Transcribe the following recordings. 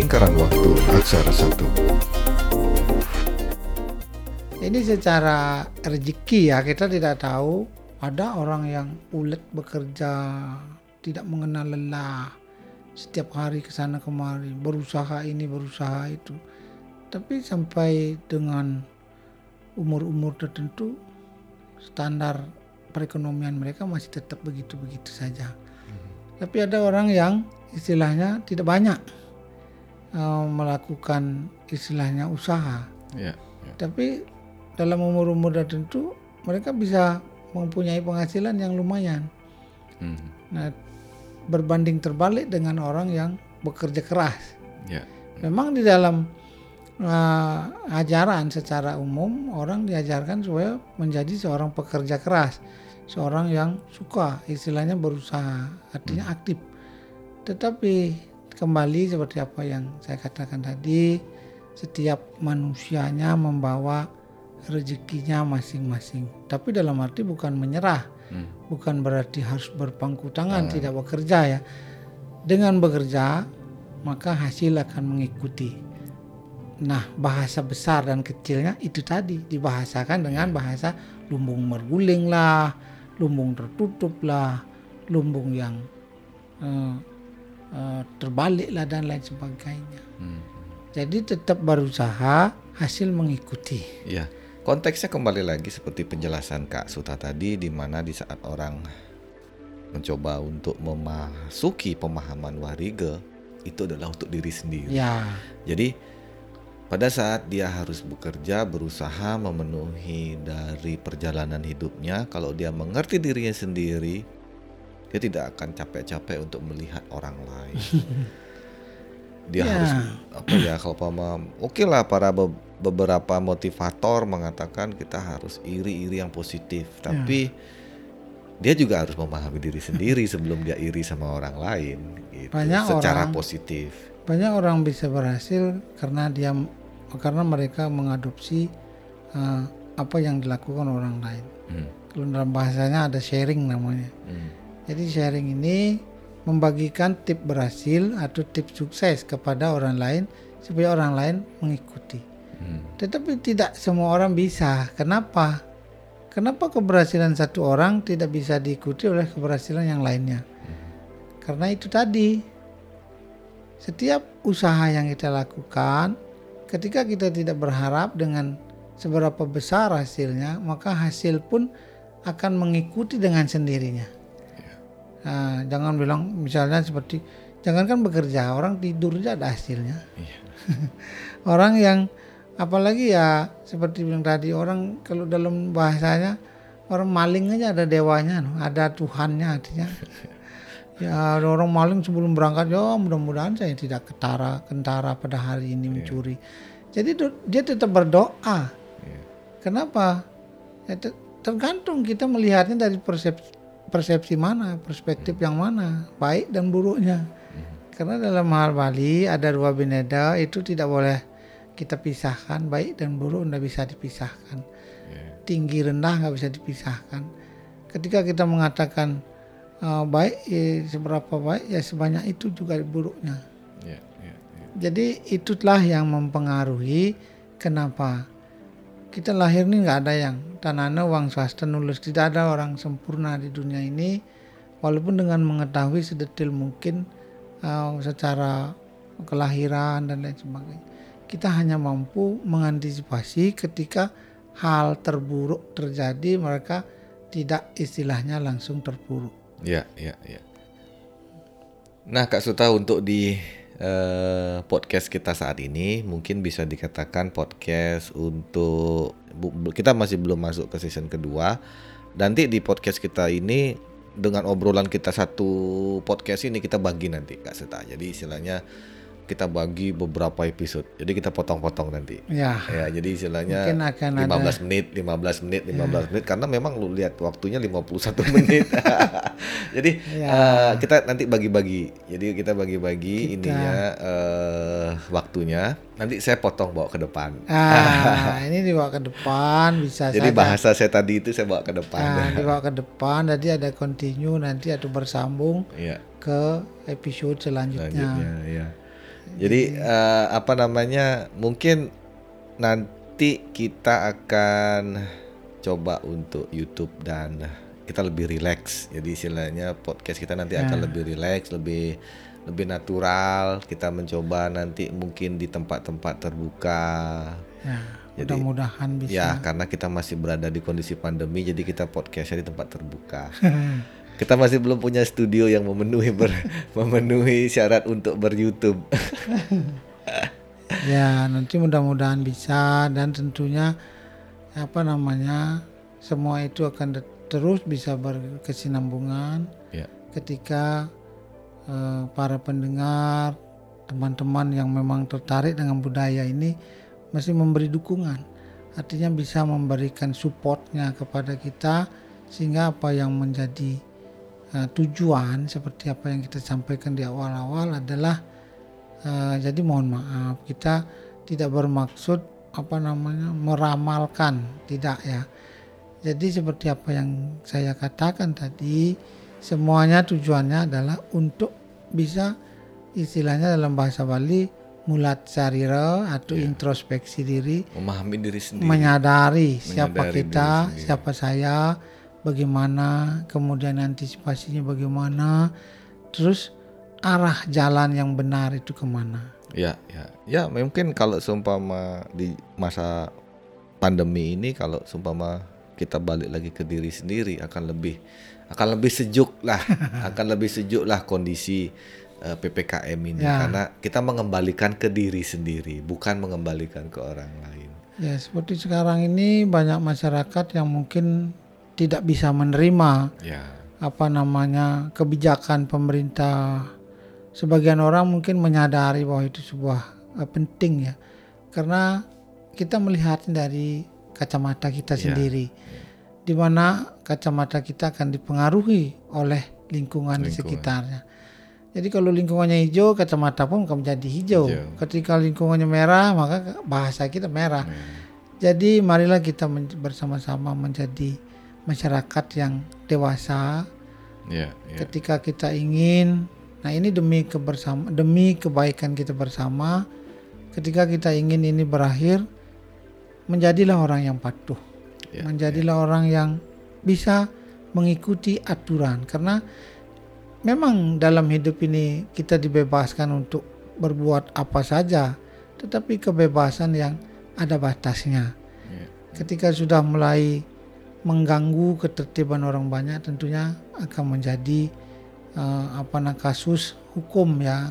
Lingkaran Waktu Aksara Satu. Ini secara rezeki ya kita tidak tahu. Ada orang yang ulet bekerja tidak mengenal lelah. Setiap hari ke sana kemari berusaha ini berusaha itu. Tapi sampai dengan umur-umur tertentu standar perekonomian mereka masih tetap begitu-begitu saja. Tapi ada orang yang istilahnya tidak banyak uh, melakukan istilahnya usaha Ya. tapi dalam umur-umur tertentu mereka bisa mempunyai penghasilan yang lumayan. Hmm. Nah, berbanding terbalik dengan orang yang bekerja keras. Ya. Memang di dalam uh, ajaran secara umum orang diajarkan supaya menjadi seorang pekerja keras, seorang yang suka istilahnya berusaha, artinya aktif. Tetapi kembali seperti apa yang saya katakan tadi, setiap manusianya membawa rezekinya masing-masing. Tapi dalam arti bukan menyerah, Hmm. bukan berarti harus berpangku tangan tidak bekerja ya. Dengan bekerja maka hasil akan mengikuti. Nah bahasa besar dan kecilnya itu tadi dibahasakan dengan bahasa lumbung merguling lah, lumbung tertutup lah, lumbung yang eh, eh, terbalik lah dan lain sebagainya. Hmm. Jadi tetap berusaha hasil mengikuti. Ya, konteksnya kembali lagi seperti penjelasan Kak Suta tadi, di mana di saat orang mencoba untuk memasuki pemahaman warige itu adalah untuk diri sendiri. Ya, Jadi pada saat dia harus bekerja, berusaha memenuhi dari perjalanan hidupnya, kalau dia mengerti dirinya sendiri, dia tidak akan capek-capek untuk melihat orang lain. dia Ya. harus apa ya kalau pama oke lah para be- beberapa motivator mengatakan kita harus iri-iri yang positif, tapi dia juga harus memahami diri sendiri sebelum dia iri sama orang lain gitu, Banyak secara orang- positif. banyak orang bisa berhasil karena dia karena mereka mengadopsi eh, apa yang dilakukan orang lain. Hmm, Kalau dalam bahasanya ada sharing namanya. hmm, Jadi sharing ini membagikan tip berhasil atau tip sukses kepada orang lain supaya orang lain mengikuti. hmm. Tetapi tidak semua orang bisa. Kenapa? Kenapa keberhasilan satu orang tidak bisa diikuti oleh keberhasilan yang lainnya? Karena itu tadi. Setiap usaha yang kita lakukan, ketika kita tidak berharap dengan seberapa besar hasilnya, maka hasil pun akan mengikuti dengan sendirinya. Nah, jangan bilang misalnya seperti jangankan bekerja, orang tidur aja ada hasilnya. Iya. orang yang apalagi ya seperti bilang tadi orang kalau dalam bahasanya orang maling aja ada dewanya, ada Tuhannya artinya. ya ada orang maling sebelum berangkat ya mudah-mudahan saya tidak ketara kentara pada hari ini mencuri. Jadi dia tetap berdoa. Iya. Kenapa? Ya, te- tergantung kita melihatnya dari persepsi, persepsi mana, perspektif yang mana, baik dan buruknya. Karena dalam hal Bali ada dua bineda itu tidak boleh kita pisahkan, baik dan buruk tidak bisa dipisahkan. Tinggi rendah nggak bisa dipisahkan. Ketika kita mengatakan eh, baik, eh, seberapa baik ya sebanyak itu juga buruknya. Jadi itulah yang mempengaruhi kenapa kita lahir nih nggak ada yang tanahnya uang swasta nulis tidak ada orang sempurna di dunia ini walaupun dengan mengetahui sedetil mungkin uh, secara kelahiran dan lain sebagainya kita hanya mampu mengantisipasi ketika hal terburuk terjadi mereka tidak istilahnya langsung terpuruk Iya, iya, iya. Nah, Kak Suta untuk di eh, podcast kita saat ini mungkin bisa dikatakan podcast untuk kita masih belum masuk ke season kedua. Nanti di podcast kita ini dengan obrolan kita satu podcast ini kita bagi nanti Kak Suta. Jadi istilahnya kita bagi beberapa episode. Jadi kita potong-potong nanti. ya Ya, jadi istilahnya Mungkin akan 15 ada- menit, 15 menit, 15 menit karena memang lu lihat waktunya 51 menit. jadi Ya. eh, kita nanti bagi-bagi. Jadi kita bagi-bagi Kita- ininya eh, waktunya. Nanti saya potong bawa ke depan. ah ini dibawa ke depan bisa Jadi saja. bahasa saya tadi itu saya bawa ke depan. Nah, dibawa ke depan, jadi ada continue nanti atau bersambung Iya. ke episode selanjutnya. Selanjutnya, ya. Jadi eh, apa namanya? Mungkin nanti kita akan coba untuk YouTube dan kita lebih rileks. Jadi istilahnya podcast kita nanti akan Ya. lebih rileks, lebih lebih natural. Kita mencoba nanti mungkin di tempat-tempat terbuka. Ya, Jadi, mudah-mudahan bisa. Ya, karena kita masih berada di kondisi pandemi, jadi kita podcastnya di tempat terbuka. kita masih belum punya studio yang memenuhi ber- memenuhi syarat untuk ber YouTube. ya, nanti mudah-mudahan bisa dan tentunya apa namanya semua itu akan terus bisa berkesinambungan ya, ketika eh, para pendengar, teman-teman yang memang tertarik dengan budaya ini masih memberi dukungan. Artinya bisa memberikan supportnya kepada kita sehingga apa yang menjadi eh, tujuan seperti apa yang kita sampaikan di awal-awal adalah eh, jadi mohon maaf kita tidak bermaksud apa namanya meramalkan tidak ya. Jadi seperti apa yang saya katakan tadi, semuanya tujuannya adalah untuk bisa istilahnya dalam bahasa Bali mulat sarira atau introspeksi diri, memahami diri sendiri. menyadari siapa Menyadari kita, diri sendiri. siapa saya, bagaimana, kemudian antisipasinya bagaimana, terus arah jalan yang benar itu ke mana. Ya, ya, ya. Mungkin kalau seumpama di masa pandemi ini, kalau seumpama kita balik lagi ke diri sendiri, akan lebih akan lebih sejuk lah, akan lebih sejuk lah kondisi eh, ppkm ini, Ya. karena kita mengembalikan ke diri sendiri, bukan mengembalikan ke orang lain. Ya seperti sekarang ini banyak masyarakat yang mungkin tidak bisa menerima Ya, apa namanya kebijakan pemerintah. Sebagian orang mungkin menyadari bahwa itu sebuah eh, penting ya, karena kita melihat dari kacamata kita Ya. sendiri, di mana kacamata kita akan dipengaruhi oleh lingkungan, di Lingkungan. sekitarnya. Jadi kalau lingkungannya hijau, kacamata pun akan menjadi hijau. Hijau. Ketika lingkungannya merah, maka bahasa kita merah. Jadi marilah kita men- bersama-sama menjadi masyarakat yang dewasa ya, ya, ketika kita ingin nah ini demi kebersama demi kebaikan kita bersama ketika kita ingin ini berakhir menjadilah orang yang patuh ya. menjadilah orang yang bisa mengikuti aturan karena memang dalam hidup ini kita dibebaskan untuk berbuat apa saja tetapi kebebasan yang ada batasnya Ya. ketika sudah mulai mengganggu ketertiban orang banyak tentunya akan menjadi eh, apa namanya kasus hukum ya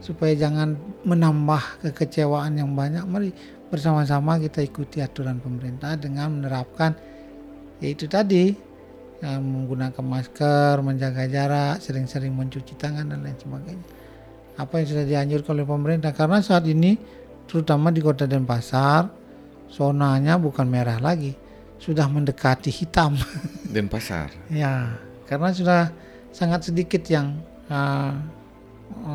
supaya jangan menambah kekecewaan yang banyak. Mari bersama-sama kita ikuti aturan pemerintah dengan menerapkan yaitu tadi ya, menggunakan masker menjaga jarak sering-sering mencuci tangan dan lain sebagainya. Apa yang sudah dianjurkan oleh pemerintah karena saat ini terutama di kota Denpasar zonanya bukan merah lagi sudah mendekati hitam. Denpasar. ya karena sudah sangat sedikit yang ah,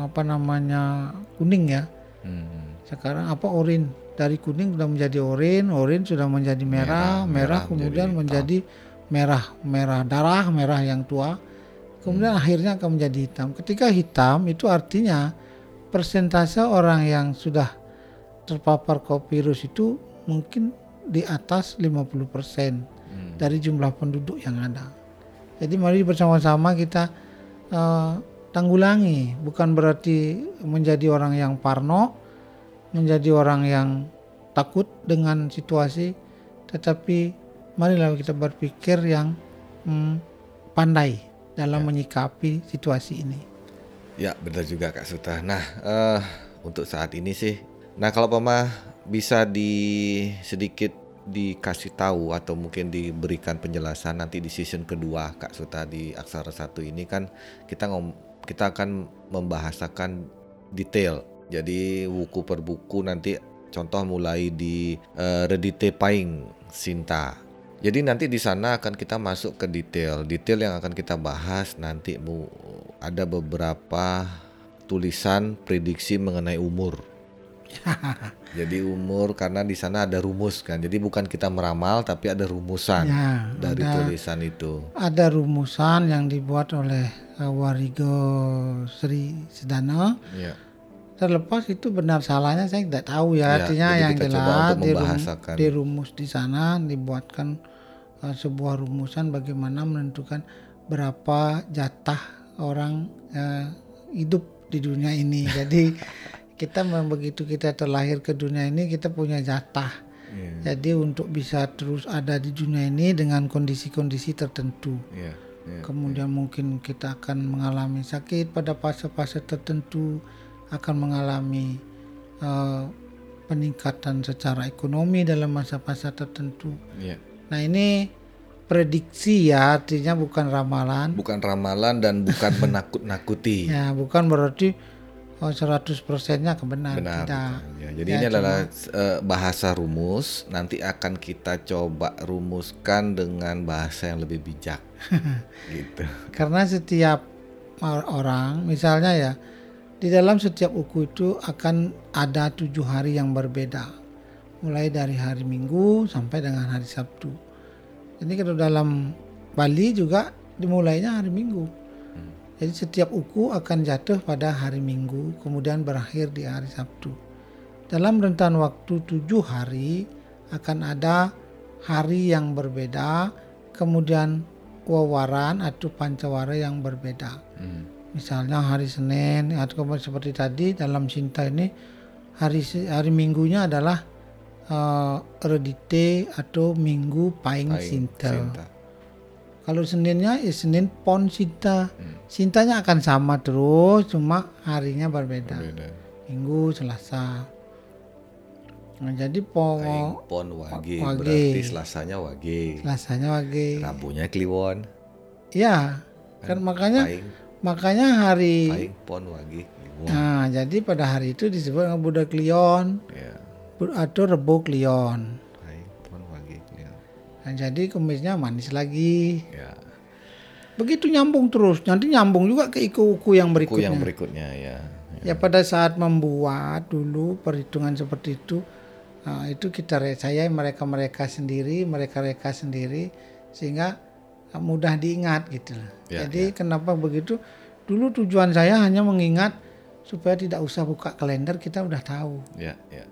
apa namanya kuning ya Hmm. sekarang apa orin dari kuning sudah menjadi orin orin sudah menjadi merah Merah, merah, merah kemudian menjadi menjadi merah merah darah merah yang tua kemudian akhirnya akan menjadi hitam ketika hitam itu artinya persentase orang yang sudah terpapar COVID virus itu mungkin di atas 50% Hmm. dari jumlah penduduk yang ada. Jadi mari bersama-sama kita eh, tanggulangi, bukan berarti menjadi orang yang parno, menjadi orang yang takut dengan situasi, tetapi marilah kita berpikir yang hmm, pandai dalam menyikapi situasi ini. Ya benar juga Kak Suta. Nah eh, untuk saat ini sih, nah kalau Pama bisa di sedikit dikasih tahu atau mungkin diberikan penjelasan nanti di season kedua Kak Suta di Aksara satu ini kan kita ngom kita akan membahasakan detail. Jadi buku per buku nanti contoh mulai di eh, Redite Paing Sinta. Jadi nanti di sana akan kita masuk ke detail. Detail yang akan kita bahas nanti ada beberapa tulisan prediksi mengenai umur. Jadi umur karena di sana ada rumus kan. Jadi bukan kita meramal tapi ada rumusan Ya, dari ada- tulisan itu. Ada rumusan yang dibuat oleh eh, Warigo Sri Sedana Ya. terlepas itu benar salahnya saya tidak tahu ya, Ya, artinya yang jelas dirum- dirumus di sana dibuatkan uh, sebuah rumusan bagaimana menentukan berapa jatah orang uh, hidup di dunia ini jadi kita mem- begitu kita terlahir ke dunia ini kita punya jatah Iya. jadi untuk bisa terus ada di dunia ini dengan kondisi-kondisi tertentu Iya. Iya. kemudian mungkin kita akan mengalami sakit pada fase-fase tertentu akan mengalami eh, peningkatan secara ekonomi dalam masa-masa tertentu. Iya. Nah ini prediksi ya artinya bukan ramalan Bukan ramalan dan bukan menakut-nakuti. ya bukan berarti oh, 100 persennya kebenar Benar. tidak. betul. Ya, jadi Ya, ini adalah eh, bahasa rumus. Nanti akan kita coba rumuskan dengan bahasa yang lebih bijak. gitu. Karena setiap or- orang misalnya ya di dalam setiap uku itu akan ada tujuh hari yang berbeda mulai dari hari Minggu sampai dengan hari Sabtu. Jadi kalau dalam Bali juga dimulainya hari Minggu. Jadi setiap uku akan jatuh pada hari Minggu kemudian berakhir di hari Sabtu. Dalam rentan waktu tujuh hari akan ada hari yang berbeda kemudian wawaran atau pancawara yang berbeda. Hmm. Misalnya hari Senin atau seperti tadi dalam Sinta ini hari hari Minggunya adalah eh, Redite atau Minggu Paing, Paing Sinta. Sinta. Kalau Seninnya ya Senin Pon Sinta. Hmm. Sintanya akan sama terus cuma harinya berbeda. Beda. Minggu, Selasa. Nah, jadi po pon wage, Wage. berarti selasanya wage. Selasanya wage. Rabunya kliwon. Ya, kan makanya Paing makanya hari paing pon wage kliwon. Nah, jadi pada hari itu disebut dengan Buddha Klion Ya. Bu- atau Rebo Klion. Nah, jadi kumisnya manis lagi. Ya. Begitu nyambung terus. Nanti nyambung juga ke iku-iku yang berikutnya. yang berikutnya ya. Ya pada saat membuat dulu perhitungan seperti itu, nah, itu kita saya mereka-mereka sendiri, mereka-mereka sendiri sehingga uh, mudah diingat gitu. Ya, Jadi kenapa begitu? Dulu tujuan saya hanya mengingat supaya tidak usah buka kalender kita udah tahu. Ya, ya.